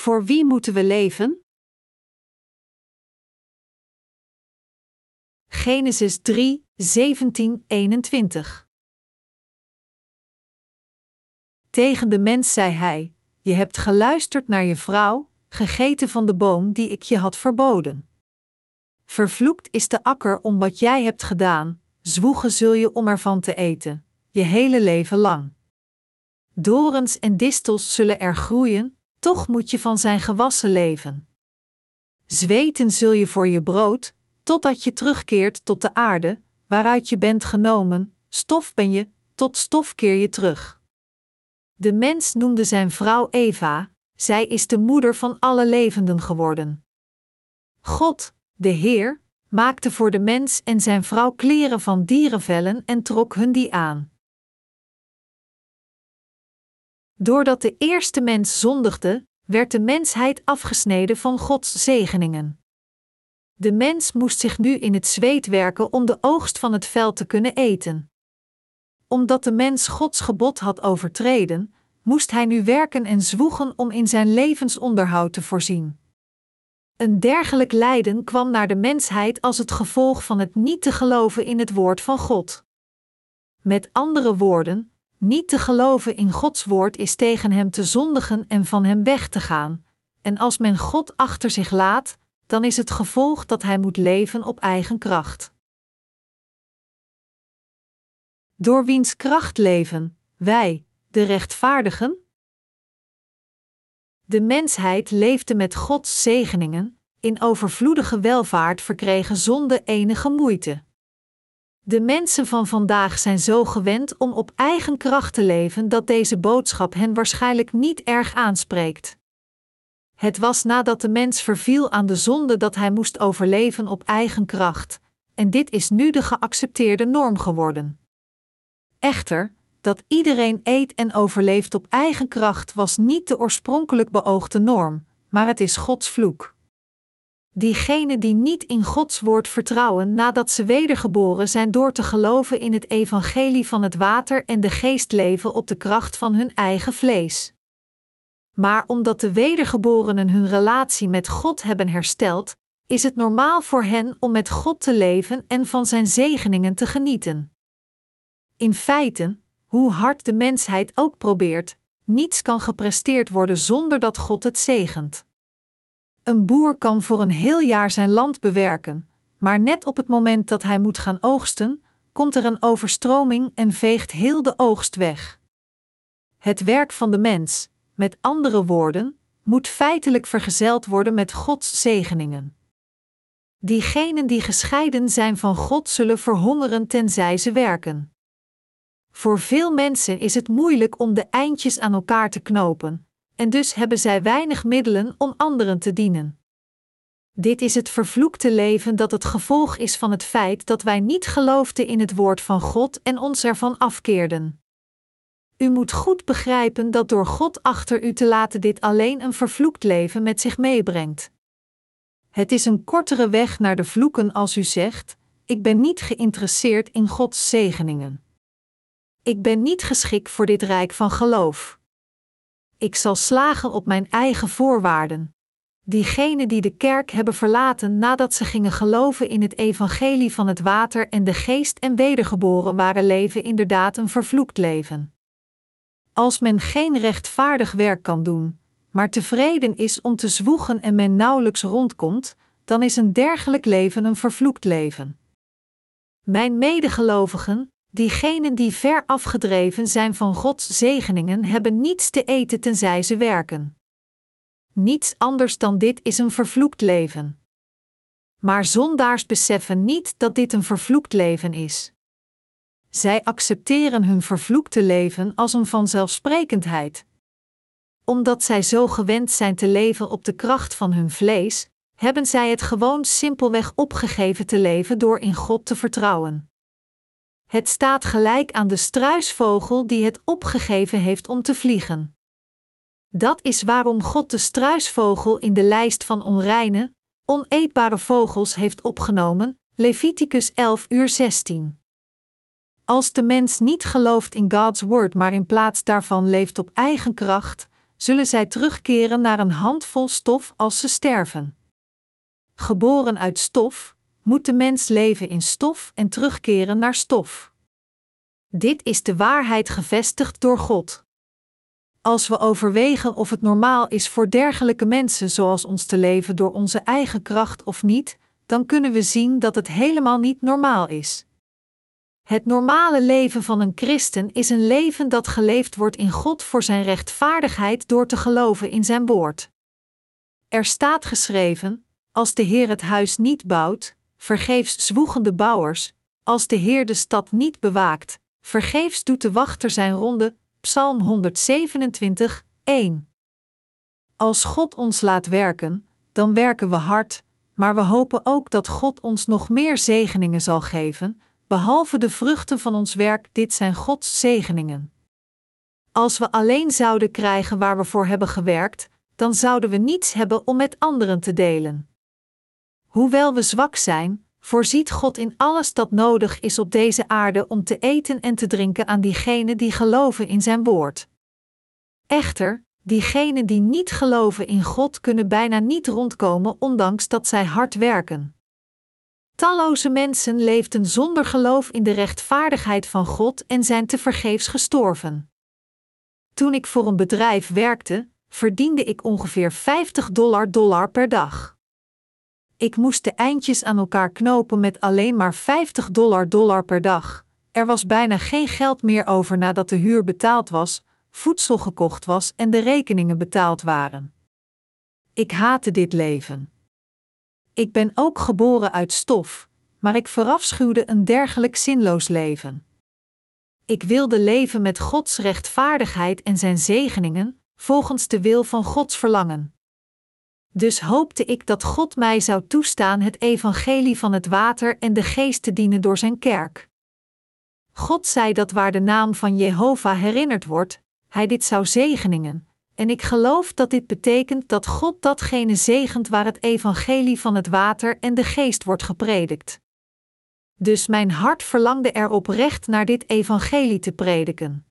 Voor wie moeten we leven? Genesis 3, 17, 21. Tegen de mens zei hij: Je hebt geluisterd naar je vrouw, gegeten van de boom die ik je had verboden. Vervloekt is de akker om wat jij hebt gedaan, zwoegen zul je om ervan te eten, je hele leven lang. Dorens en distels zullen er groeien, toch moet je van zijn gewassen leven. Zweten zul je voor je brood, totdat je terugkeert tot de aarde, waaruit je bent genomen, stof ben je, tot stof keer je terug. De mens noemde zijn vrouw Eva, zij is de moeder van alle levenden geworden. God, de Heer, maakte voor de mens en zijn vrouw kleren van dierenvellen en trok hun die aan. Doordat de eerste mens zondigde, werd de mensheid afgesneden van Gods zegeningen. De mens moest zich nu in het zweet werken om de oogst van het veld te kunnen eten. Omdat de mens Gods gebod had overtreden, moest hij nu werken en zwoegen om in zijn levensonderhoud te voorzien. Een dergelijk lijden kwam naar de mensheid als het gevolg van het niet te geloven in het woord van God. Met andere woorden, niet te geloven in Gods woord is tegen Hem te zondigen en van Hem weg te gaan, en als men God achter zich laat, dan is het gevolg dat Hij moet leven op eigen kracht. Door wiens kracht leven, wij, de rechtvaardigen? De mensheid leefde met Gods zegeningen, in overvloedige welvaart verkregen zonder enige moeite. De mensen van vandaag zijn zo gewend om op eigen kracht te leven dat deze boodschap hen waarschijnlijk niet erg aanspreekt. Het was nadat de mens verviel aan de zonde dat hij moest overleven op eigen kracht, en dit is nu de geaccepteerde norm geworden. Echter, dat iedereen eet en overleeft op eigen kracht was niet de oorspronkelijk beoogde norm, maar het is Gods vloek. Diegenen die niet in Gods woord vertrouwen nadat ze wedergeboren zijn door te geloven in het evangelie van het water en de geest leven op de kracht van hun eigen vlees. Maar omdat de wedergeborenen hun relatie met God hebben hersteld, is het normaal voor hen om met God te leven en van zijn zegeningen te genieten. In feite, hoe hard de mensheid ook probeert, niets kan gepresteerd worden zonder dat God het zegent. Een boer kan voor een heel jaar zijn land bewerken, maar net op het moment dat hij moet gaan oogsten, komt er een overstroming en veegt heel de oogst weg. Het werk van de mens, met andere woorden, moet feitelijk vergezeld worden met Gods zegeningen. Diegenen die gescheiden zijn van God zullen verhongeren tenzij ze werken. Voor veel mensen is het moeilijk om de eindjes aan elkaar te knopen, en dus hebben zij weinig middelen om anderen te dienen. Dit is het vervloekte leven dat het gevolg is van het feit dat wij niet geloofden in het woord van God en ons ervan afkeerden. U moet goed begrijpen dat door God achter u te laten dit alleen een vervloekt leven met zich meebrengt. Het is een kortere weg naar de vloeken als u zegt: Ik ben niet geïnteresseerd in Gods zegeningen. Ik ben niet geschikt voor dit rijk van geloof. Ik zal slagen op mijn eigen voorwaarden. Diegenen die de kerk hebben verlaten nadat ze gingen geloven in het evangelie van het water en de geest en wedergeboren waren, leven inderdaad een vervloekt leven. Als men geen rechtvaardig werk kan doen, maar tevreden is om te zwoegen en men nauwelijks rondkomt, dan is een dergelijk leven een vervloekt leven. Mijn medegelovigen, Diegenen die ver afgedreven zijn van Gods zegeningen hebben niets te eten tenzij ze werken. Niets anders dan dit is een vervloekt leven. Maar zondaars beseffen niet dat dit een vervloekt leven is. Zij accepteren hun vervloekte leven als een vanzelfsprekendheid. Omdat zij zo gewend zijn te leven op de kracht van hun vlees, hebben zij het gewoon simpelweg opgegeven te leven door in God te vertrouwen. Het staat gelijk aan de struisvogel die het opgegeven heeft om te vliegen. Dat is waarom God de struisvogel in de lijst van onreine, oneetbare vogels heeft opgenomen, Leviticus 11 uur 16. Als de mens niet gelooft in Gods woord, maar in plaats daarvan leeft op eigen kracht, zullen zij terugkeren naar een handvol stof als ze sterven. Geboren uit stof, moet de mens leven in stof en terugkeren naar stof. Dit is de waarheid gevestigd door God. Als we overwegen of het normaal is voor dergelijke mensen zoals ons te leven door onze eigen kracht of niet, dan kunnen we zien dat het helemaal niet normaal is. Het normale leven van een christen is een leven dat geleefd wordt in God voor zijn rechtvaardigheid door te geloven in zijn woord. Er staat geschreven: Als de Heer het huis niet bouwt, vergeefs zwoegen de bouwers, als de Heer de stad niet bewaakt, vergeefs doet de wachter zijn ronde. Psalm 127, 1. Als God ons laat werken, dan werken we hard, maar we hopen ook dat God ons nog meer zegeningen zal geven, behalve de vruchten van ons werk, dit zijn Gods zegeningen. Als we alleen zouden krijgen waar we voor hebben gewerkt, dan zouden we niets hebben om met anderen te delen. Hoewel we zwak zijn, voorziet God in alles dat nodig is op deze aarde om te eten en te drinken aan diegenen die geloven in Zijn woord. Echter, diegenen die niet geloven in God kunnen bijna niet rondkomen, ondanks dat zij hard werken. Talloze mensen leefden zonder geloof in de rechtvaardigheid van God en zijn tevergeefs gestorven. Toen ik voor een bedrijf werkte, verdiende ik ongeveer 50 dollar, dollar per dag. Ik moest de eindjes aan elkaar knopen met alleen maar 50 dollar, dollar per dag. Er was bijna geen geld meer over nadat de huur betaald was, voedsel gekocht was en de rekeningen betaald waren. Ik haatte dit leven. Ik ben ook geboren uit stof, maar ik verafschuwde een dergelijk zinloos leven. Ik wilde leven met Gods rechtvaardigheid en zijn zegeningen, volgens de wil van Gods verlangen. Dus hoopte ik dat God mij zou toestaan het evangelie van het water en de geest te dienen door zijn kerk. God zei dat waar de naam van Jehovah herinnerd wordt, hij dit zou zegeningen, en ik geloof dat dit betekent dat God datgene zegent waar het evangelie van het water en de geest wordt gepredikt. Dus mijn hart verlangde er oprecht naar dit evangelie te prediken.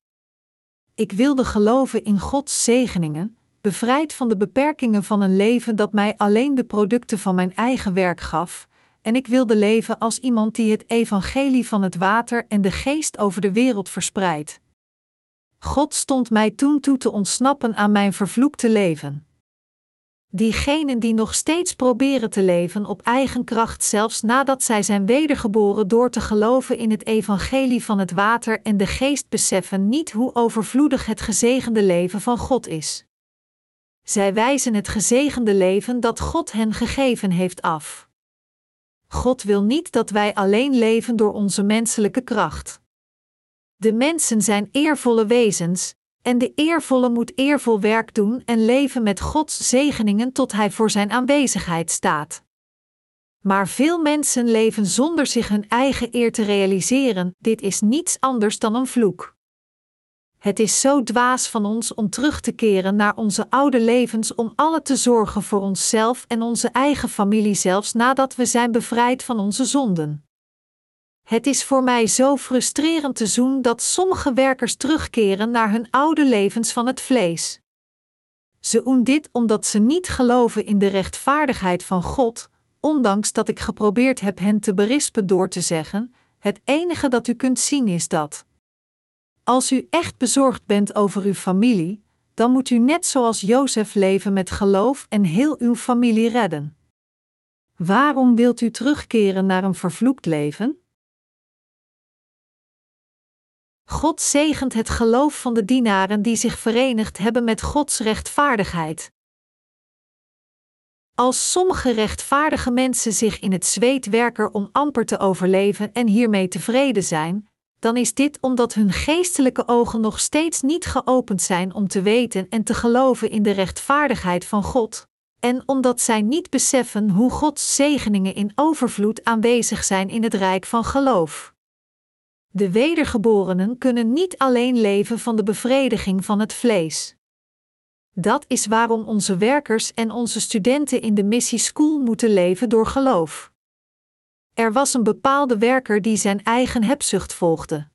Ik wilde geloven in Gods zegeningen, bevrijd van de beperkingen van een leven dat mij alleen de producten van mijn eigen werk gaf, en ik wilde leven als iemand die het evangelie van het water en de geest over de wereld verspreidt. God stond mij toen toe te ontsnappen aan mijn vervloekte leven. Diegenen die nog steeds proberen te leven op eigen kracht, zelfs nadat zij zijn wedergeboren door te geloven in het evangelie van het water en de geest, beseffen niet hoe overvloedig het gezegende leven van God is. Zij wijzen het gezegende leven dat God hen gegeven heeft af. God wil niet dat wij alleen leven door onze menselijke kracht. De mensen zijn eervolle wezens, en de eervolle moet eervol werk doen en leven met Gods zegeningen tot Hij voor Zijn aanwezigheid staat. Maar veel mensen leven zonder zich hun eigen eer te realiseren, dit is niets anders dan een vloek. Het is zo dwaas van ons om terug te keren naar onze oude levens om alle te zorgen voor onszelf en onze eigen familie zelfs nadat we zijn bevrijd van onze zonden. Het is voor mij zo frustrerend te zien dat sommige werkers terugkeren naar hun oude levens van het vlees. Ze doen dit omdat ze niet geloven in de rechtvaardigheid van God, ondanks dat ik geprobeerd heb hen te berispen door te zeggen: Het enige dat u kunt zien is dat. Als u echt bezorgd bent over uw familie, dan moet u net zoals Jozef leven met geloof en heel uw familie redden. Waarom wilt u terugkeren naar een vervloekt leven? God zegent het geloof van de dienaren die zich verenigd hebben met Gods rechtvaardigheid. Als sommige rechtvaardige mensen zich in het zweet werken om amper te overleven en hiermee tevreden zijn, dan is dit omdat hun geestelijke ogen nog steeds niet geopend zijn om te weten en te geloven in de rechtvaardigheid van God, en omdat zij niet beseffen hoe Gods zegeningen in overvloed aanwezig zijn in het rijk van geloof. De wedergeborenen kunnen niet alleen leven van de bevrediging van het vlees. Dat is waarom onze werkers en onze studenten in de Missie School moeten leven door geloof. Er was een bepaalde werker die zijn eigen hebzucht volgde.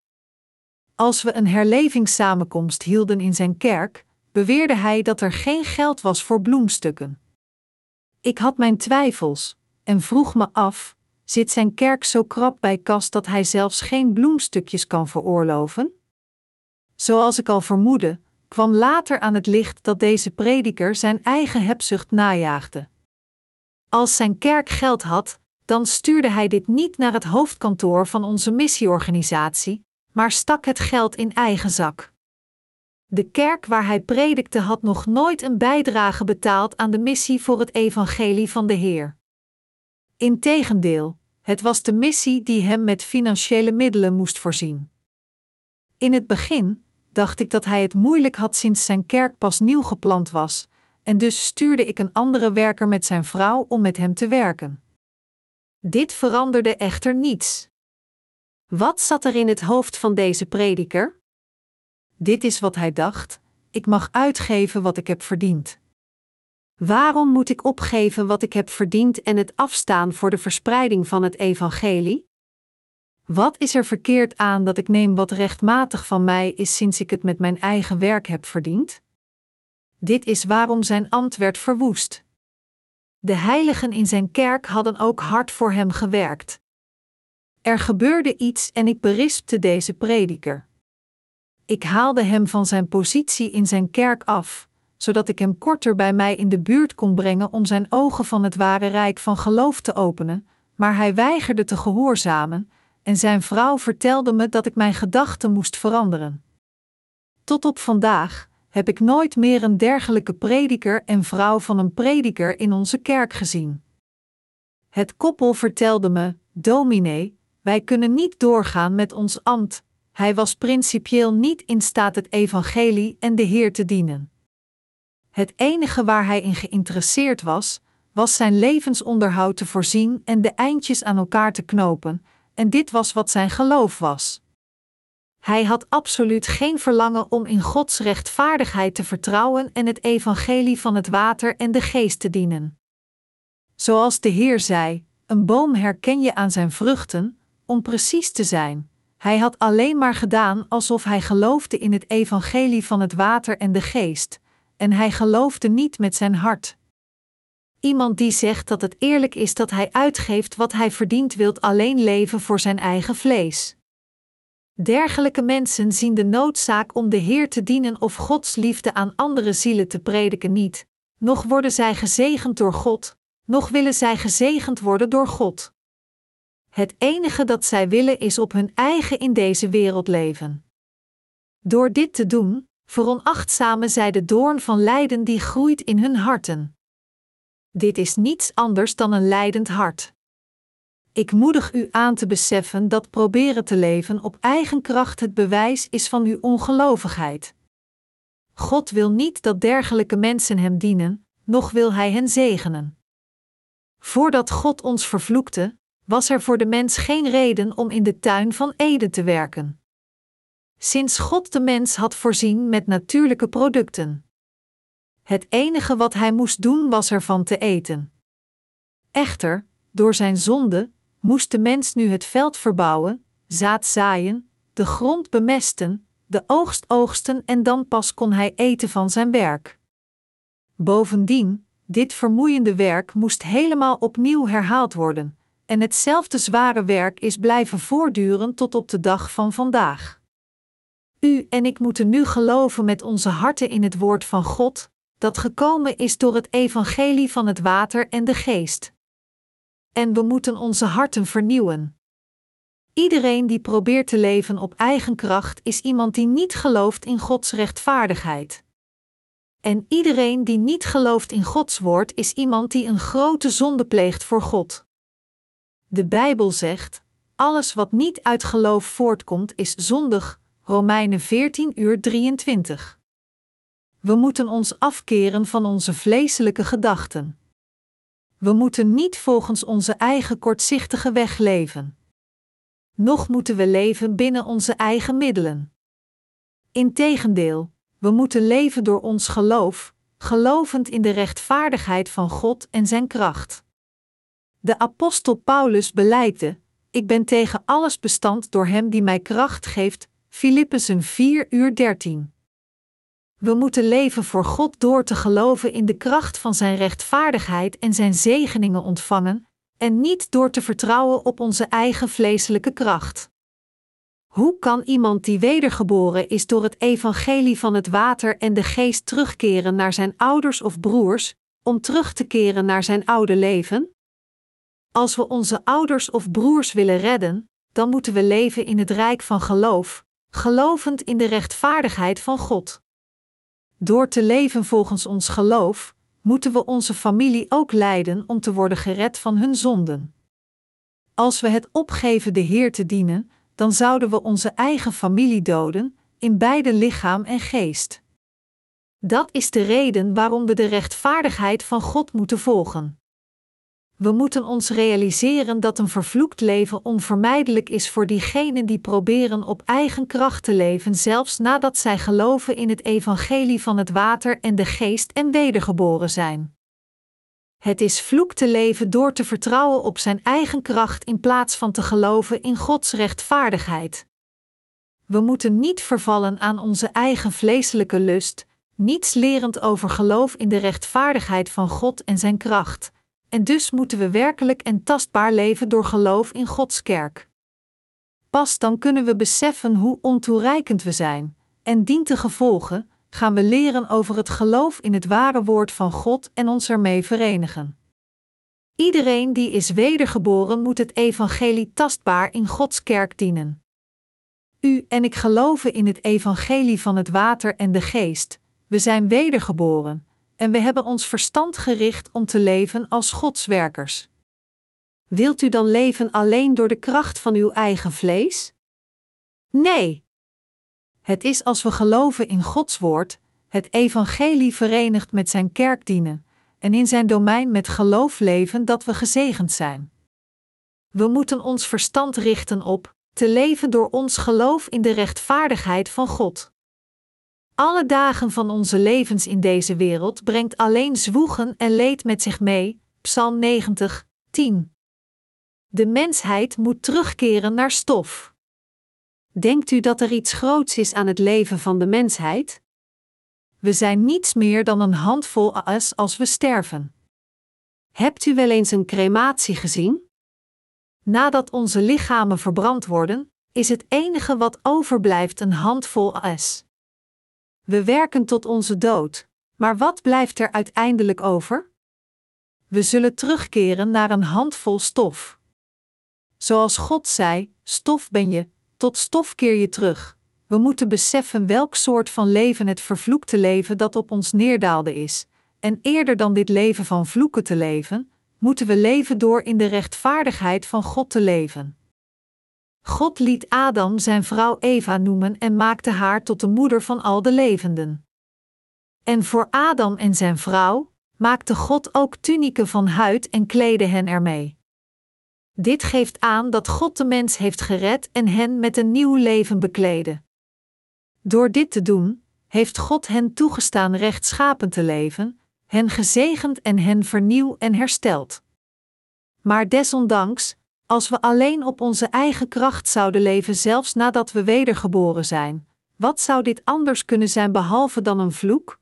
Als we een herlevingssamenkomst hielden in zijn kerk, beweerde hij dat er geen geld was voor bloemstukken. Ik had mijn twijfels en vroeg me af: zit zijn kerk zo krap bij kas dat hij zelfs geen bloemstukjes kan veroorloven? Zoals ik al vermoedde, kwam later aan het licht dat deze prediker zijn eigen hebzucht najaagde. Als zijn kerk geld had, dan stuurde hij dit niet naar het hoofdkantoor van onze missieorganisatie, maar stak het geld in eigen zak. De kerk waar hij predikte had nog nooit een bijdrage betaald aan de missie voor het evangelie van de Heer. Integendeel, het was de missie die hem met financiële middelen moest voorzien. In het begin dacht ik dat hij het moeilijk had sinds zijn kerk pas nieuw geplant was, en dus stuurde ik een andere werker met zijn vrouw om met hem te werken. Dit veranderde echter niets. Wat zat er in het hoofd van deze prediker? Dit is wat hij dacht: ik mag uitgeven wat ik heb verdiend. Waarom moet ik opgeven wat ik heb verdiend en het afstaan voor de verspreiding van het evangelie? Wat is er verkeerd aan dat ik neem wat rechtmatig van mij is sinds ik het met mijn eigen werk heb verdiend? Dit is waarom zijn ambt werd verwoest. De heiligen in zijn kerk hadden ook hard voor hem gewerkt. Er gebeurde iets en ik berispte deze prediker. Ik haalde hem van zijn positie in zijn kerk af, zodat ik hem korter bij mij in de buurt kon brengen om zijn ogen van het ware rijk van geloof te openen, maar hij weigerde te gehoorzamen, en zijn vrouw vertelde me dat ik mijn gedachten moest veranderen. Tot op vandaag heb ik nooit meer een dergelijke prediker en vrouw van een prediker in onze kerk gezien. Het koppel vertelde me: Dominee, wij kunnen niet doorgaan met ons ambt. Hij was principieel niet in staat het evangelie en de Heer te dienen. Het enige waar hij in geïnteresseerd was, was zijn levensonderhoud te voorzien en de eindjes aan elkaar te knopen, en dit was wat zijn geloof was. Hij had absoluut geen verlangen om in Gods rechtvaardigheid te vertrouwen en het evangelie van het water en de geest te dienen. Zoals de Heer zei: Een boom herken je aan zijn vruchten, om precies te zijn. Hij had alleen maar gedaan alsof hij geloofde in het evangelie van het water en de geest, en hij geloofde niet met zijn hart. Iemand die zegt dat het eerlijk is dat hij uitgeeft wat hij verdient, wilt alleen leven voor zijn eigen vlees. Dergelijke mensen zien de noodzaak om de Heer te dienen of Gods liefde aan andere zielen te prediken niet, noch worden zij gezegend door God, noch willen zij gezegend worden door God. Het enige dat zij willen is op hun eigen in deze wereld leven. Door dit te doen, veronachtzamen zij de doorn van lijden die groeit in hun harten. Dit is niets anders dan een lijdend hart. Ik moedig u aan te beseffen dat proberen te leven op eigen kracht het bewijs is van uw ongelovigheid. God wil niet dat dergelijke mensen hem dienen, noch wil hij hen zegenen. Voordat God ons vervloekte, was er voor de mens geen reden om in de tuin van Eden te werken. Sinds God de mens had voorzien met natuurlijke producten. Het enige wat hij moest doen was ervan te eten. Echter, door zijn zonde, moest de mens nu het veld verbouwen, zaad zaaien, de grond bemesten, de oogst oogsten en dan pas kon hij eten van zijn werk. Bovendien, dit vermoeiende werk moest helemaal opnieuw herhaald worden, en hetzelfde zware werk is blijven voortduren tot op de dag van vandaag. U en ik moeten nu geloven met onze harten in het woord van God, dat gekomen is door het evangelie van het water en de geest. En we moeten onze harten vernieuwen. Iedereen die probeert te leven op eigen kracht is iemand die niet gelooft in Gods rechtvaardigheid. En iedereen die niet gelooft in Gods woord is iemand die een grote zonde pleegt voor God. De Bijbel zegt: alles wat niet uit geloof voortkomt is zondig. Romeinen 14 uur 23. We moeten ons afkeren van onze vleeselijke gedachten. We moeten niet volgens onze eigen kortzichtige weg leven. Nog moeten we leven binnen onze eigen middelen. Integendeel, we moeten leven door ons geloof, gelovend in de rechtvaardigheid van God en Zijn kracht. De apostel Paulus beleidde: Ik ben tegen alles bestand door Hem die mij kracht geeft. Filippenzen 4 uur 13. We moeten leven voor God door te geloven in de kracht van Zijn rechtvaardigheid en Zijn zegeningen ontvangen, en niet door te vertrouwen op onze eigen vleeselijke kracht. Hoe kan iemand die wedergeboren is door het evangelie van het water en de geest terugkeren naar zijn ouders of broers, om terug te keren naar zijn oude leven? Als we onze ouders of broers willen redden, dan moeten we leven in het rijk van geloof, gelovend in de rechtvaardigheid van God. Door te leven volgens ons geloof, moeten we onze familie ook leiden om te worden gered van hun zonden. Als we het opgeven de Heer te dienen, dan zouden we onze eigen familie doden, in beide lichaam en geest. Dat is de reden waarom we de rechtvaardigheid van God moeten volgen. We moeten ons realiseren dat een vervloekt leven onvermijdelijk is voor diegenen die proberen op eigen kracht te leven, zelfs nadat zij geloven in het evangelie van het water en de geest en wedergeboren zijn. Het is vloek te leven door te vertrouwen op zijn eigen kracht in plaats van te geloven in Gods rechtvaardigheid. We moeten niet vervallen aan onze eigen vleeselijke lust, niets lerend over geloof in de rechtvaardigheid van God en zijn kracht, en dus moeten we werkelijk en tastbaar leven door geloof in Gods kerk. Pas dan kunnen we beseffen hoe ontoereikend we zijn, en dient te gevolgen, gaan we leren over het geloof in het ware woord van God en ons ermee verenigen. Iedereen die is wedergeboren moet het evangelie tastbaar in Gods kerk dienen. U en ik geloven in het evangelie van het water en de geest. We zijn wedergeboren en we hebben ons verstand gericht om te leven als Gods werkers. Wilt u dan leven alleen door de kracht van uw eigen vlees? Nee, het is als we geloven in Gods woord, het evangelie verenigd met zijn kerk dienen en in zijn domein met geloof leven dat we gezegend zijn. We moeten ons verstand richten op te leven door ons geloof in de rechtvaardigheid van God. Alle dagen van onze levens in deze wereld brengt alleen zwoegen en leed met zich mee. Psalm 90, 10. De mensheid moet terugkeren naar stof. Denkt u dat er iets groots is aan het leven van de mensheid? We zijn niets meer dan een handvol as als we sterven. Hebt u wel eens een crematie gezien? Nadat onze lichamen verbrand worden, is het enige wat overblijft een handvol as. We werken tot onze dood, maar wat blijft er uiteindelijk over? We zullen terugkeren naar een handvol stof. Zoals God zei: stof ben je, tot stof keer je terug. We moeten beseffen welk soort van leven het vervloekte leven dat op ons neerdaalde is. En eerder dan dit leven van vloeken te leven, moeten we leven door in de rechtvaardigheid van God te leven. God liet Adam zijn vrouw Eva noemen en maakte haar tot de moeder van al de levenden. En voor Adam en zijn vrouw maakte God ook tunieken van huid en kleedde hen ermee. Dit geeft aan dat God de mens heeft gered en hen met een nieuw leven beklede. Door dit te doen, heeft God hen toegestaan rechtschapen te leven, hen gezegend en hen vernieuw en hersteld. Maar desondanks, als we alleen op onze eigen kracht zouden leven, zelfs nadat we wedergeboren zijn, wat zou dit anders kunnen zijn behalve dan een vloek?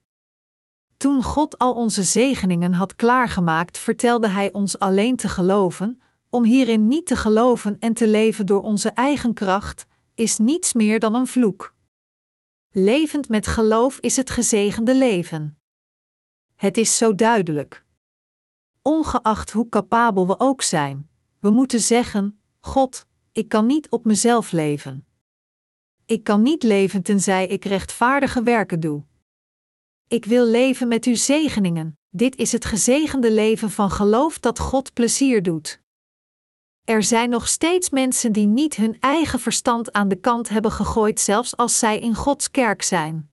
Toen God al onze zegeningen had klaargemaakt, vertelde Hij ons alleen te geloven, om hierin niet te geloven en te leven door onze eigen kracht, is niets meer dan een vloek. Levend met geloof is het gezegende leven. Het is zo duidelijk. Ongeacht hoe capabel we ook zijn, we moeten zeggen: God, ik kan niet op mezelf leven. Ik kan niet leven tenzij ik rechtvaardige werken doe. Ik wil leven met uw zegeningen. Dit is het gezegende leven van geloof dat God plezier doet. Er zijn nog steeds mensen die niet hun eigen verstand aan de kant hebben gegooid, zelfs als zij in Gods kerk zijn.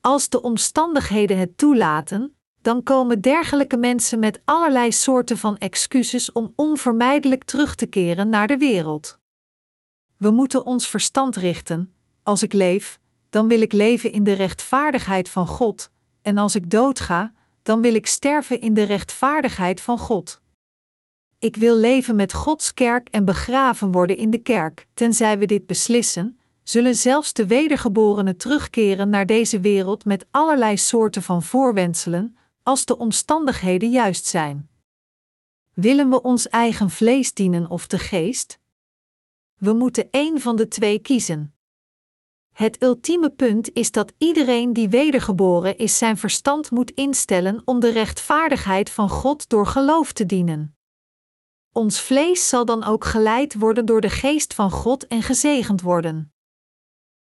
Als de omstandigheden het toelaten, dan komen dergelijke mensen met allerlei soorten van excuses om onvermijdelijk terug te keren naar de wereld. We moeten ons verstand richten: als ik leef, dan wil ik leven in de rechtvaardigheid van God, en als ik doodga, dan wil ik sterven in de rechtvaardigheid van God. Ik wil leven met Gods kerk en begraven worden in de kerk, tenzij we dit beslissen, zullen zelfs de wedergeborenen terugkeren naar deze wereld met allerlei soorten van voorwendselen, als de omstandigheden juist zijn. Willen we ons eigen vlees dienen of de geest? We moeten één van de twee kiezen. Het ultieme punt is dat iedereen die wedergeboren is zijn verstand moet instellen om de rechtvaardigheid van God door geloof te dienen. Ons vlees zal dan ook geleid worden door de geest van God en gezegend worden.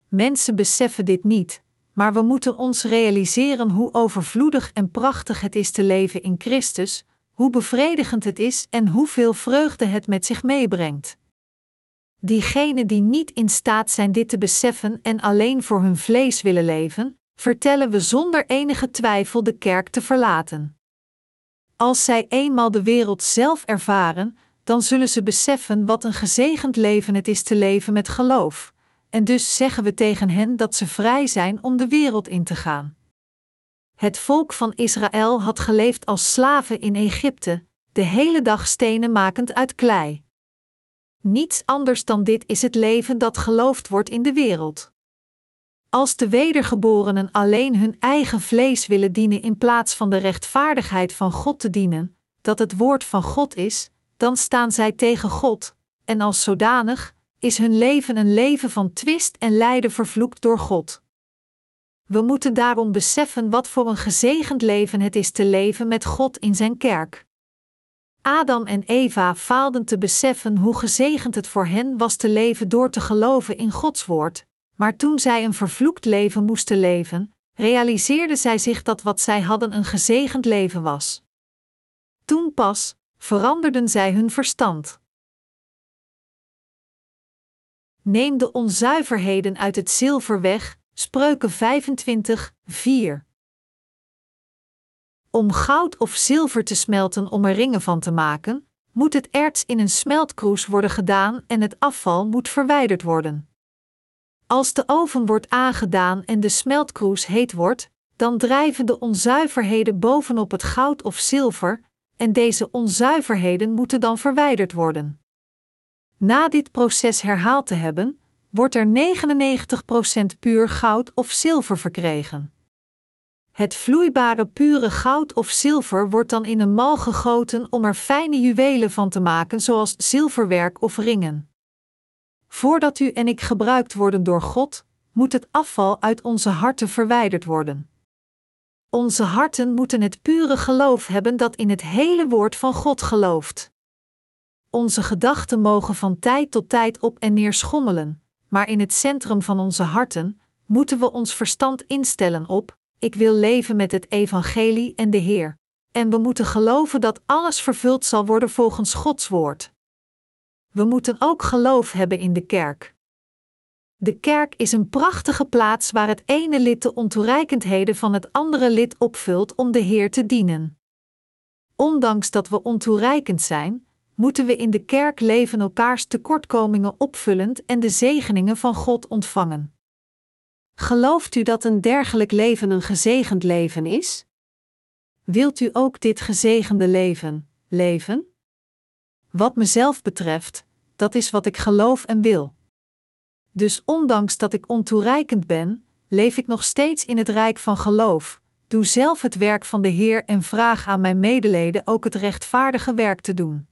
Mensen beseffen dit niet, maar we moeten ons realiseren hoe overvloedig en prachtig het is te leven in Christus, hoe bevredigend het is en hoeveel vreugde het met zich meebrengt. Diegenen die niet in staat zijn dit te beseffen en alleen voor hun vlees willen leven, vertellen we zonder enige twijfel de kerk te verlaten. Als zij eenmaal de wereld zelf ervaren, dan zullen ze beseffen wat een gezegend leven het is te leven met geloof, en dus zeggen we tegen hen dat ze vrij zijn om de wereld in te gaan. Het volk van Israël had geleefd als slaven in Egypte, de hele dag stenen makend uit klei. Niets anders dan dit is het leven dat geloofd wordt in de wereld. Als de wedergeborenen alleen hun eigen vlees willen dienen in plaats van de rechtvaardigheid van God te dienen, dat het woord van God is, dan staan zij tegen God, en als zodanig is hun leven een leven van twist en lijden vervloekt door God. We moeten daarom beseffen wat voor een gezegend leven het is te leven met God in zijn kerk. Adam en Eva faalden te beseffen hoe gezegend het voor hen was te leven door te geloven in Gods woord, maar toen zij een vervloekt leven moesten leven, realiseerden zij zich dat wat zij hadden een gezegend leven was. Toen pas veranderden zij hun verstand. Neem de onzuiverheden uit het zilver weg, Spreuken 25, 4. Om goud of zilver te smelten om er ringen van te maken, moet het erts in een smeltkroes worden gedaan en het afval moet verwijderd worden. Als de oven wordt aangedaan en de smeltkroes heet wordt, dan drijven de onzuiverheden bovenop het goud of zilver, en deze onzuiverheden moeten dan verwijderd worden. Na dit proces herhaald te hebben, wordt er 99% puur goud of zilver verkregen. Het vloeibare pure goud of zilver wordt dan in een mal gegoten om er fijne juwelen van te maken, zoals zilverwerk of ringen. Voordat u en ik gebruikt worden door God, moet het afval uit onze harten verwijderd worden. Onze harten moeten het pure geloof hebben dat in het hele woord van God gelooft. Onze gedachten mogen van tijd tot tijd op en neer schommelen, maar in het centrum van onze harten moeten we ons verstand instellen op: ik wil leven met het evangelie en de Heer. En we moeten geloven dat alles vervuld zal worden volgens Gods woord. We moeten ook geloof hebben in de kerk. De kerk is een prachtige plaats waar het ene lid de ontoereikendheden van het andere lid opvult om de Heer te dienen. Ondanks dat we ontoereikend zijn, moeten we in de kerk leven elkaars tekortkomingen opvullend en de zegeningen van God ontvangen. Gelooft u dat een dergelijk leven een gezegend leven is? Wilt u ook dit gezegende leven leven? Wat mezelf betreft, dat is wat ik geloof en wil. Dus ondanks dat ik ontoereikend ben, leef ik nog steeds in het rijk van geloof. Doe zelf het werk van de Heer en vraag aan mijn medeleden ook het rechtvaardige werk te doen.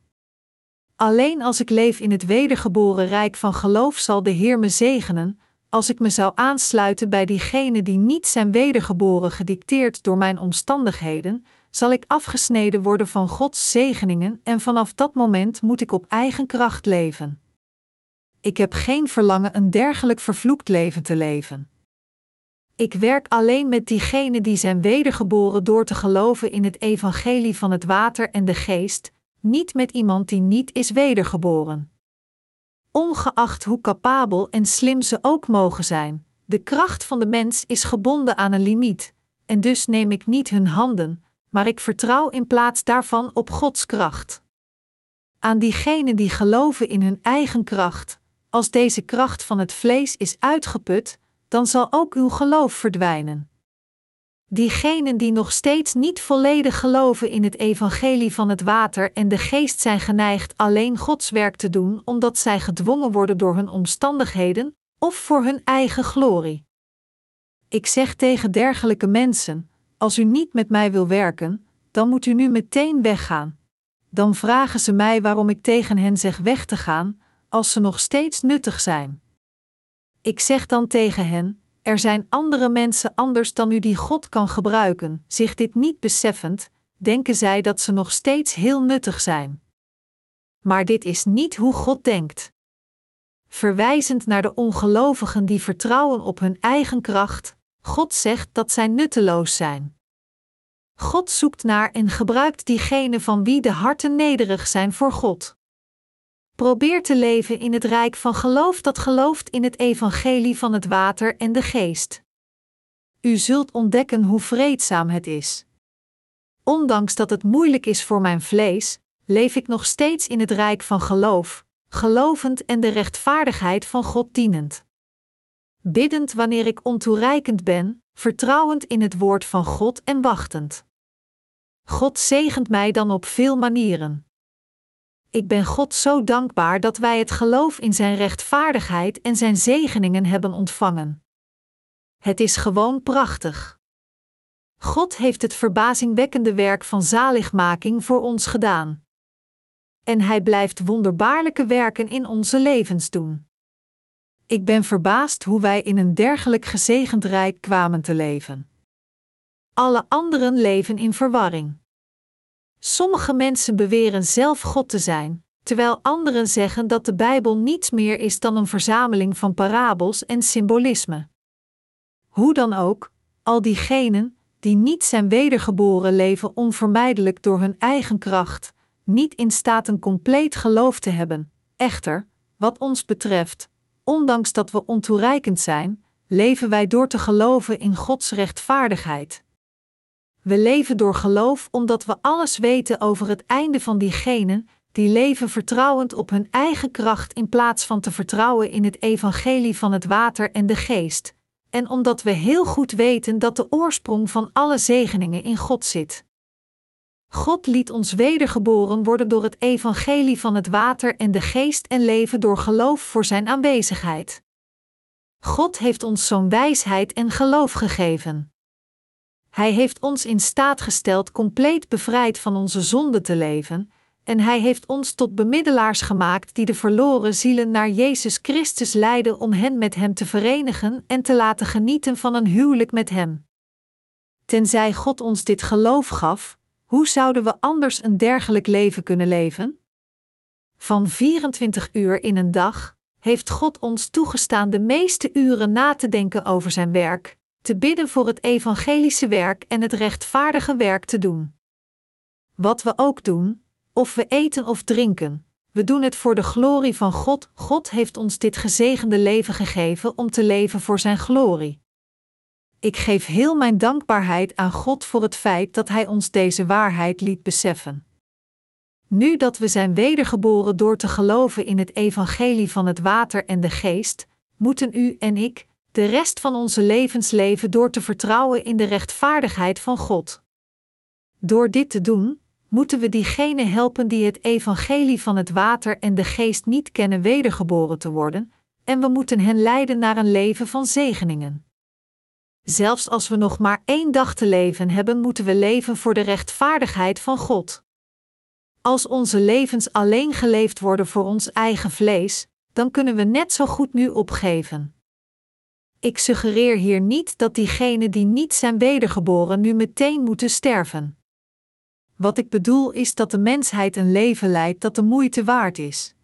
Alleen als ik leef in het wedergeboren rijk van geloof zal de Heer me zegenen, als ik me zou aansluiten bij diegenen die niet zijn wedergeboren gedicteerd door mijn omstandigheden, zal ik afgesneden worden van Gods zegeningen en vanaf dat moment moet ik op eigen kracht leven. Ik heb geen verlangen een dergelijk vervloekt leven te leven. Ik werk alleen met diegenen die zijn wedergeboren door te geloven in het evangelie van het water en de geest, niet met iemand die niet is wedergeboren. Ongeacht hoe capabel en slim ze ook mogen zijn, de kracht van de mens is gebonden aan een limiet, en dus neem ik niet hun handen, maar ik vertrouw in plaats daarvan op Gods kracht. Aan diegenen die geloven in hun eigen kracht, als deze kracht van het vlees is uitgeput, dan zal ook uw geloof verdwijnen. Diegenen die nog steeds niet volledig geloven in het evangelie van het water en de geest zijn geneigd alleen Gods werk te doen omdat zij gedwongen worden door hun omstandigheden, of voor hun eigen glorie. Ik zeg tegen dergelijke mensen: als u niet met mij wil werken, dan moet u nu meteen weggaan. Dan vragen ze mij waarom ik tegen hen zeg weg te gaan, als ze nog steeds nuttig zijn. Ik zeg dan tegen hen: er zijn andere mensen anders dan u die God kan gebruiken. Zich dit niet beseffend, denken zij dat ze nog steeds heel nuttig zijn. Maar dit is niet hoe God denkt. Verwijzend naar de ongelovigen die vertrouwen op hun eigen kracht, God zegt dat zij nutteloos zijn. God zoekt naar en gebruikt diegenen van wie de harten nederig zijn voor God. Probeer te leven in het rijk van geloof dat gelooft in het evangelie van het water en de geest. U zult ontdekken hoe vreedzaam het is. Ondanks dat het moeilijk is voor mijn vlees, leef ik nog steeds in het rijk van geloof, gelovend en de rechtvaardigheid van God dienend. Biddend wanneer ik ontoereikend ben, vertrouwend in het woord van God en wachtend. God zegent mij dan op veel manieren. Ik ben God zo dankbaar dat wij het geloof in Zijn rechtvaardigheid en Zijn zegeningen hebben ontvangen. Het is gewoon prachtig. God heeft het verbazingwekkende werk van zaligmaking voor ons gedaan. En Hij blijft wonderbaarlijke werken in onze levens doen. Ik ben verbaasd hoe wij in een dergelijk gezegend rijk kwamen te leven. Alle anderen leven in verwarring. Sommige mensen beweren zelf God te zijn, terwijl anderen zeggen dat de Bijbel niets meer is dan een verzameling van parabels en symbolisme. Hoe dan ook, al diegenen die niet zijn wedergeboren leven onvermijdelijk door hun eigen kracht, niet in staat een compleet geloof te hebben. Echter, wat ons betreft, ondanks dat we ontoereikend zijn, leven wij door te geloven in Gods rechtvaardigheid. We leven door geloof omdat we alles weten over het einde van diegenen die leven vertrouwend op hun eigen kracht in plaats van te vertrouwen in het evangelie van het water en de geest, en omdat we heel goed weten dat de oorsprong van alle zegeningen in God zit. God liet ons wedergeboren worden door het evangelie van het water en de geest en leven door geloof voor zijn aanwezigheid. God heeft ons zo'n wijsheid en geloof gegeven. Hij heeft ons in staat gesteld compleet bevrijd van onze zonde te leven, en Hij heeft ons tot bemiddelaars gemaakt die de verloren zielen naar Jezus Christus leiden om hen met Hem te verenigen en te laten genieten van een huwelijk met Hem. Tenzij God ons dit geloof gaf, hoe zouden we anders een dergelijk leven kunnen leven? Van 24 uur in een dag heeft God ons toegestaan de meeste uren na te denken over Zijn werk, te bidden voor het evangelische werk en het rechtvaardige werk te doen. Wat we ook doen, of we eten of drinken, we doen het voor de glorie van God. God heeft ons dit gezegende leven gegeven om te leven voor Zijn glorie. Ik geef heel mijn dankbaarheid aan God voor het feit dat Hij ons deze waarheid liet beseffen. Nu dat we zijn wedergeboren door te geloven in het evangelie van het water en de geest, moeten u en ik de rest van onze levens leven door te vertrouwen in de rechtvaardigheid van God. Door dit te doen, moeten we diegenen helpen die het evangelie van het water en de geest niet kennen wedergeboren te worden, en we moeten hen leiden naar een leven van zegeningen. Zelfs als we nog maar één dag te leven hebben, moeten we leven voor de rechtvaardigheid van God. Als onze levens alleen geleefd worden voor ons eigen vlees, dan kunnen we net zo goed nu opgeven. Ik suggereer hier niet dat diegenen die niet zijn wedergeboren nu meteen moeten sterven. Wat ik bedoel is dat de mensheid een leven leidt dat de moeite waard is.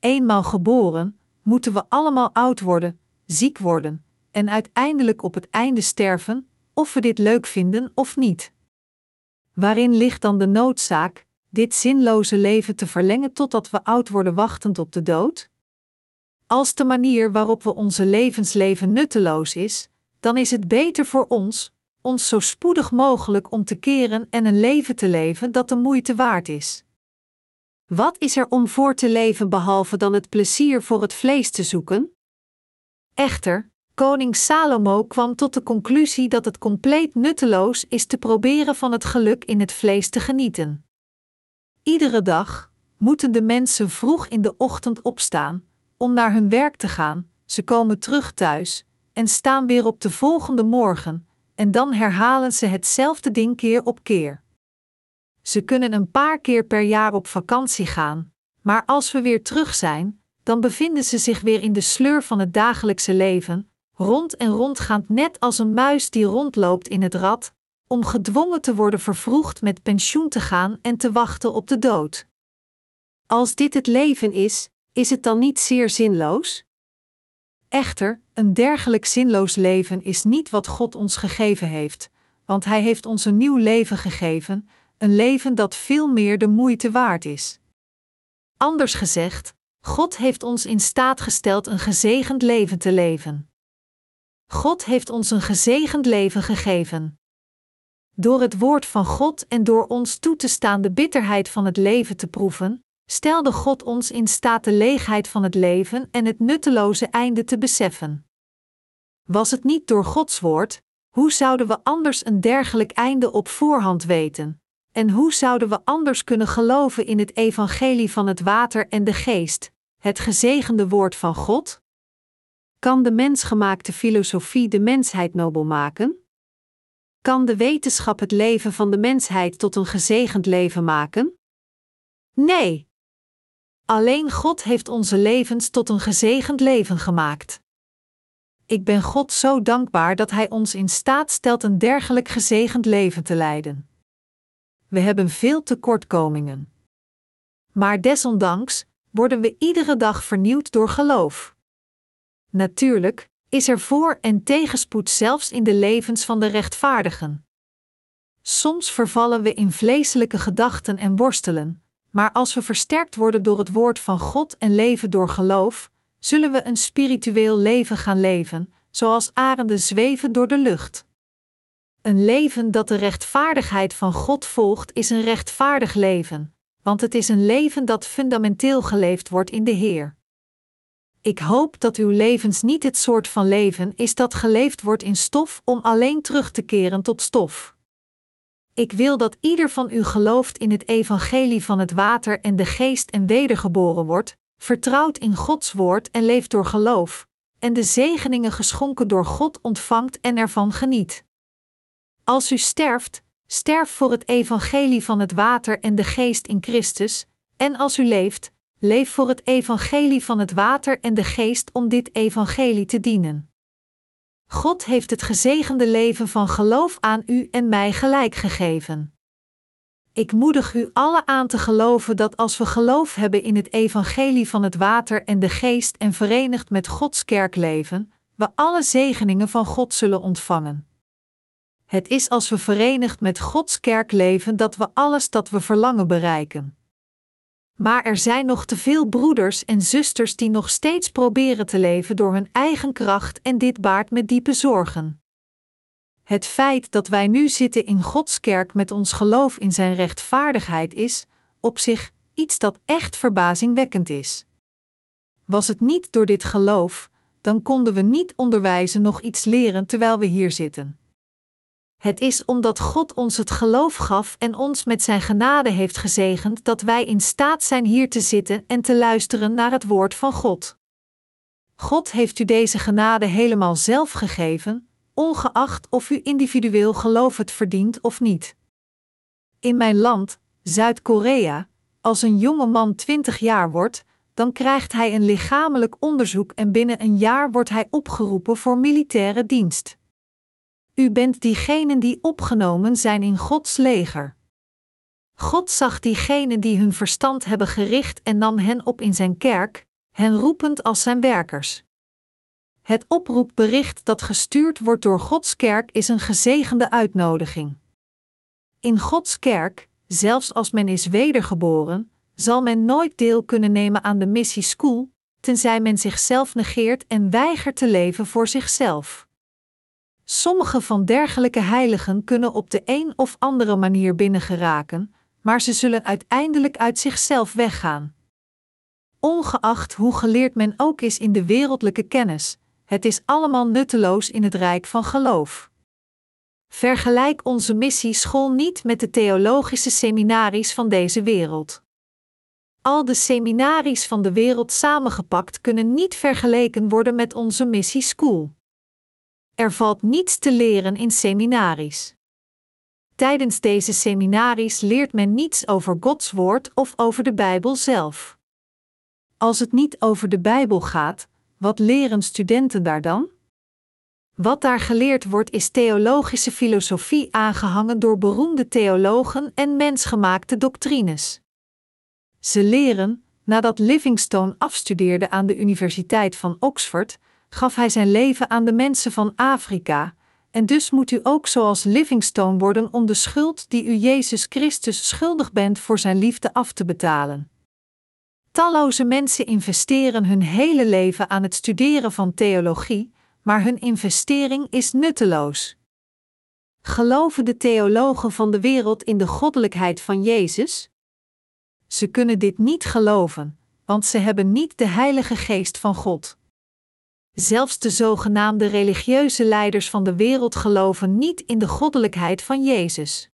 Eenmaal geboren, moeten we allemaal oud worden, ziek worden en uiteindelijk op het einde sterven, of we dit leuk vinden of niet. Waarin ligt dan de noodzaak dit zinloze leven te verlengen totdat we oud worden wachtend op de dood? Als de manier waarop we onze levensleven nutteloos is, dan is het beter voor ons, ons zo spoedig mogelijk om te keren en een leven te leven dat de moeite waard is. Wat is er om voor te leven behalve dan het plezier voor het vlees te zoeken? Echter, koning Salomo kwam tot de conclusie dat het compleet nutteloos is te proberen van het geluk in het vlees te genieten. Iedere dag moeten de mensen vroeg in de ochtend opstaan, om naar hun werk te gaan, ze komen terug thuis en staan weer op de volgende morgen, en dan herhalen ze hetzelfde ding keer op keer. Ze kunnen een paar keer per jaar op vakantie gaan, maar als we weer terug zijn, dan bevinden ze zich weer in de sleur van het dagelijkse leven, rond en rondgaand net als een muis die rondloopt in het rad, om gedwongen te worden vervroegd met pensioen te gaan en te wachten op de dood. Als dit het leven is, is het dan niet zeer zinloos? Echter, een dergelijk zinloos leven is niet wat God ons gegeven heeft, want Hij heeft ons een nieuw leven gegeven, een leven dat veel meer de moeite waard is. Anders gezegd, God heeft ons in staat gesteld een gezegend leven te leven. God heeft ons een gezegend leven gegeven. Door het woord van God en door ons toe te staan de bitterheid van het leven te proeven, stelde God ons in staat de leegheid van het leven en het nutteloze einde te beseffen. Was het niet door Gods woord, hoe zouden we anders een dergelijk einde op voorhand weten? En hoe zouden we anders kunnen geloven in het evangelie van het water en de geest, het gezegende woord van God? Kan de mensgemaakte filosofie de mensheid nobel maken? Kan de wetenschap het leven van de mensheid tot een gezegend leven maken? Nee. Alleen God heeft onze levens tot een gezegend leven gemaakt. Ik ben God zo dankbaar dat Hij ons in staat stelt een dergelijk gezegend leven te leiden. We hebben veel tekortkomingen. Maar desondanks worden we iedere dag vernieuwd door geloof. Natuurlijk is er voor- en tegenspoed zelfs in de levens van de rechtvaardigen. Soms vervallen we in vleeselijke gedachten en worstelen, maar als we versterkt worden door het woord van God en leven door geloof, zullen we een spiritueel leven gaan leven, zoals arenden zweven door de lucht. Een leven dat de rechtvaardigheid van God volgt, is een rechtvaardig leven, want het is een leven dat fundamenteel geleefd wordt in de Heer. Ik hoop dat uw levens niet het soort van leven is dat geleefd wordt in stof om alleen terug te keren tot stof. Ik wil dat ieder van u gelooft in het evangelie van het water en de geest en wedergeboren wordt, vertrouwt in Gods woord en leeft door geloof, en de zegeningen geschonken door God ontvangt en ervan geniet. Als u sterft, sterf voor het evangelie van het water en de geest in Christus, en als u leeft, leef voor het evangelie van het water en de geest om dit evangelie te dienen. God heeft het gezegende leven van geloof aan u en mij gelijk gegeven. Ik moedig u alle aan te geloven dat als we geloof hebben in het evangelie van het water en de geest en verenigd met Gods kerk leven, we alle zegeningen van God zullen ontvangen. Het is als we verenigd met Gods kerk leven dat we alles dat we verlangen bereiken. Maar er zijn nog te veel broeders en zusters die nog steeds proberen te leven door hun eigen kracht en dit baart me diepe zorgen. Het feit dat wij nu zitten in Gods kerk met ons geloof in Zijn rechtvaardigheid is, op zich, iets dat echt verbazingwekkend is. Was het niet door dit geloof, dan konden we niet onderwijzen nog iets leren terwijl we hier zitten. Het is omdat God ons het geloof gaf en ons met Zijn genade heeft gezegend dat wij in staat zijn hier te zitten en te luisteren naar het woord van God. God heeft u deze genade helemaal zelf gegeven, ongeacht of u individueel geloof het verdient of niet. In mijn land, Zuid-Korea, als een jonge man 20 jaar wordt, dan krijgt hij een lichamelijk onderzoek en binnen een jaar wordt hij opgeroepen voor militaire dienst. U bent diegenen die opgenomen zijn in Gods leger. God zag diegenen die hun verstand hebben gericht en nam hen op in zijn kerk, hen roepend als zijn werkers. Het oproepbericht dat gestuurd wordt door Gods kerk is een gezegende uitnodiging. In Gods kerk, zelfs als men is wedergeboren, zal men nooit deel kunnen nemen aan de missie school, tenzij men zichzelf negeert en weigert te leven voor zichzelf. Sommige van dergelijke heiligen kunnen op de een of andere manier binnengeraken, maar ze zullen uiteindelijk uit zichzelf weggaan. Ongeacht hoe geleerd men ook is in de wereldlijke kennis, het is allemaal nutteloos in het rijk van geloof. Vergelijk onze missieschool niet met de theologische seminaries van deze wereld. Al de seminaries van de wereld samengepakt kunnen niet vergeleken worden met onze missie school. Er valt niets te leren in seminaries. Tijdens deze seminaries leert men niets over Gods woord of over de Bijbel zelf. Als het niet over de Bijbel gaat, wat leren studenten daar dan? Wat daar geleerd wordt is theologische filosofie aangehangen door beroemde theologen en mensgemaakte doctrines. Ze leren, nadat Livingstone afstudeerde aan de Universiteit van Oxford, gaf hij zijn leven aan de mensen van Afrika, en dus moet u ook zoals Livingstone worden om de schuld die u Jezus Christus schuldig bent voor zijn liefde af te betalen. Talloze mensen investeren hun hele leven aan het studeren van theologie, maar hun investering is nutteloos. Geloven de theologen van de wereld in de goddelijkheid van Jezus? Ze kunnen dit niet geloven, want ze hebben niet de Heilige Geest van God. Zelfs de zogenaamde religieuze leiders van de wereld geloven niet in de goddelijkheid van Jezus.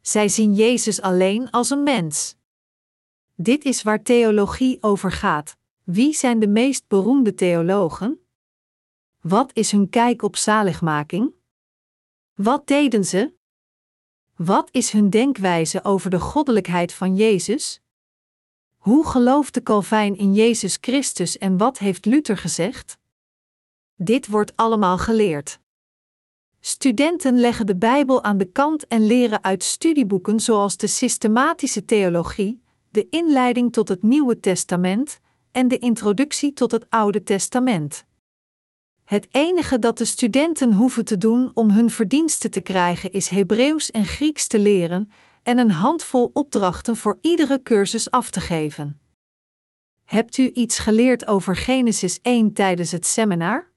Zij zien Jezus alleen als een mens. Dit is waar theologie over gaat. Wie zijn de meest beroemde theologen? Wat is hun kijk op zaligmaking? Wat deden ze? Wat is hun denkwijze over de goddelijkheid van Jezus? Hoe geloofde Calvijn in Jezus Christus en wat heeft Luther gezegd? Dit wordt allemaal geleerd. Studenten leggen de Bijbel aan de kant en leren uit studieboeken zoals de systematische theologie, de inleiding tot het Nieuwe Testament en de introductie tot het Oude Testament. Het enige dat de studenten hoeven te doen om hun verdiensten te krijgen is Hebreeuws en Grieks te leren en een handvol opdrachten voor iedere cursus af te geven. Hebt u iets geleerd over Genesis 1 tijdens het seminar?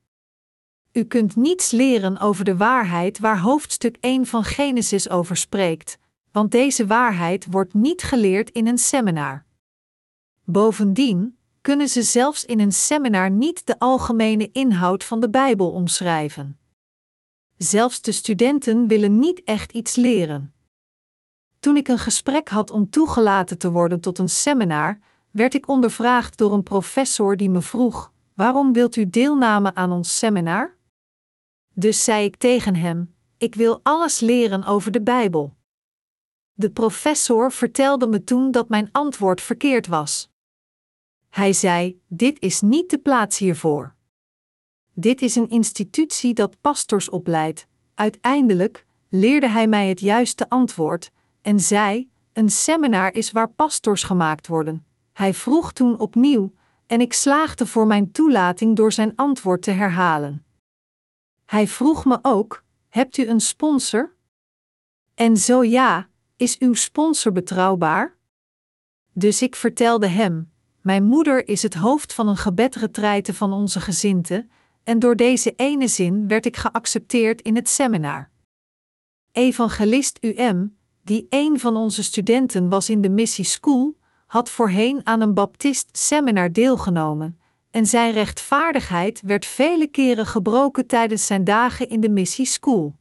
U kunt niets leren over de waarheid waar hoofdstuk 1 van Genesis over spreekt, want deze waarheid wordt niet geleerd in een seminar. Bovendien kunnen ze zelfs in een seminar niet de algemene inhoud van de Bijbel omschrijven. Zelfs de studenten willen niet echt iets leren. Toen ik een gesprek had om toegelaten te worden tot een seminar, werd ik ondervraagd door een professor die me vroeg: Waarom wilt u deelnemen aan ons seminar? Dus zei ik tegen hem: Ik wil alles leren over de Bijbel. De professor vertelde me toen dat mijn antwoord verkeerd was. Hij zei: Dit is niet de plaats hiervoor. Dit is een institutie dat pastors opleidt. Uiteindelijk leerde hij mij het juiste antwoord en zei: Een seminar is waar pastors gemaakt worden. Hij vroeg toen opnieuw, en ik slaagde voor mijn toelating door zijn antwoord te herhalen. Hij vroeg me ook: Hebt u een sponsor? En zo ja, is uw sponsor betrouwbaar? Dus ik vertelde hem: Mijn moeder is het hoofd van een gebedretreite van onze gezinte, en door deze ene zin werd ik geaccepteerd in het seminar. Evangelist UM, die een van onze studenten was in de missie school, had voorheen aan een baptist seminar deelgenomen en zijn rechtvaardigheid werd vele keren gebroken tijdens zijn dagen in de missie school.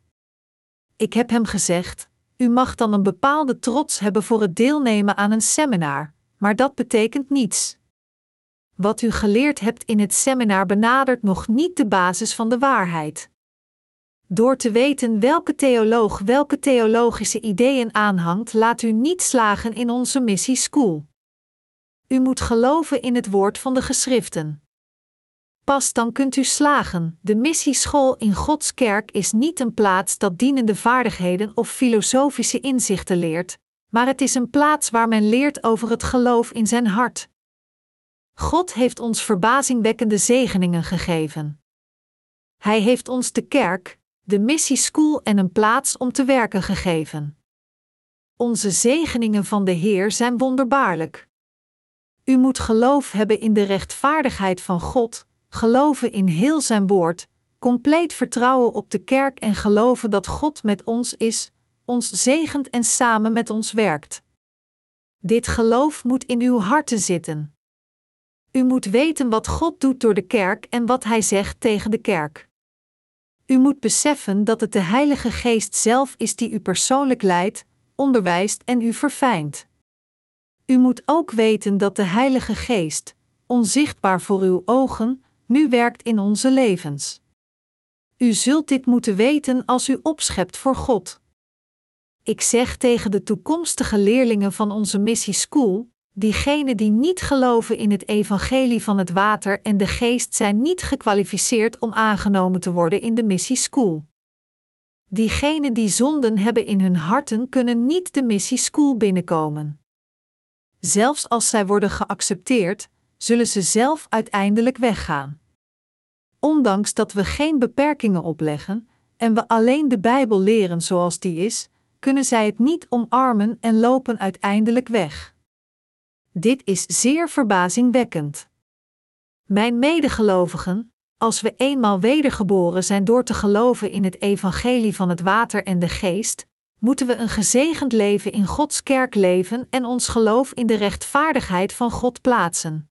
Ik heb hem gezegd: U mag dan een bepaalde trots hebben voor het deelnemen aan een seminar, maar dat betekent niets. Wat u geleerd hebt in het seminar benadert nog niet de basis van de waarheid. Door te weten welke theoloog welke theologische ideeën aanhangt, laat u niet slagen in onze missie school. U moet geloven in het woord van de geschriften. Pas dan kunt u slagen. De missieschool in Gods kerk is niet een plaats dat dienende vaardigheden of filosofische inzichten leert, maar het is een plaats waar men leert over het geloof in zijn hart. God heeft ons verbazingwekkende zegeningen gegeven. Hij heeft ons de kerk, de missieschool en een plaats om te werken gegeven. Onze zegeningen van de Heer zijn wonderbaarlijk. U moet geloof hebben in de rechtvaardigheid van God, geloven in heel zijn woord, compleet vertrouwen op de kerk en geloven dat God met ons is, ons zegent en samen met ons werkt. Dit geloof moet in uw harten zitten. U moet weten wat God doet door de kerk en wat Hij zegt tegen de kerk. U moet beseffen dat het de Heilige Geest zelf is die u persoonlijk leidt, onderwijst en u verfijnt. U moet ook weten dat de Heilige Geest, onzichtbaar voor uw ogen, nu werkt in onze levens. U zult dit moeten weten als u opschept voor God. Ik zeg tegen de toekomstige leerlingen van onze Missie School: diegenen die niet geloven in het evangelie van het water en de geest zijn niet gekwalificeerd om aangenomen te worden in de Missie School. Diegenen die zonden hebben in hun harten kunnen niet de Missie School binnenkomen. Zelfs als zij worden geaccepteerd, zullen ze zelf uiteindelijk weggaan. Ondanks dat we geen beperkingen opleggen en we alleen de Bijbel leren zoals die is, kunnen zij het niet omarmen en lopen uiteindelijk weg. Dit is zeer verbazingwekkend. Mijn medegelovigen, als we eenmaal wedergeboren zijn door te geloven in het evangelie van het water en de geest, moeten we een gezegend leven in Gods kerk leven en ons geloof in de rechtvaardigheid van God plaatsen.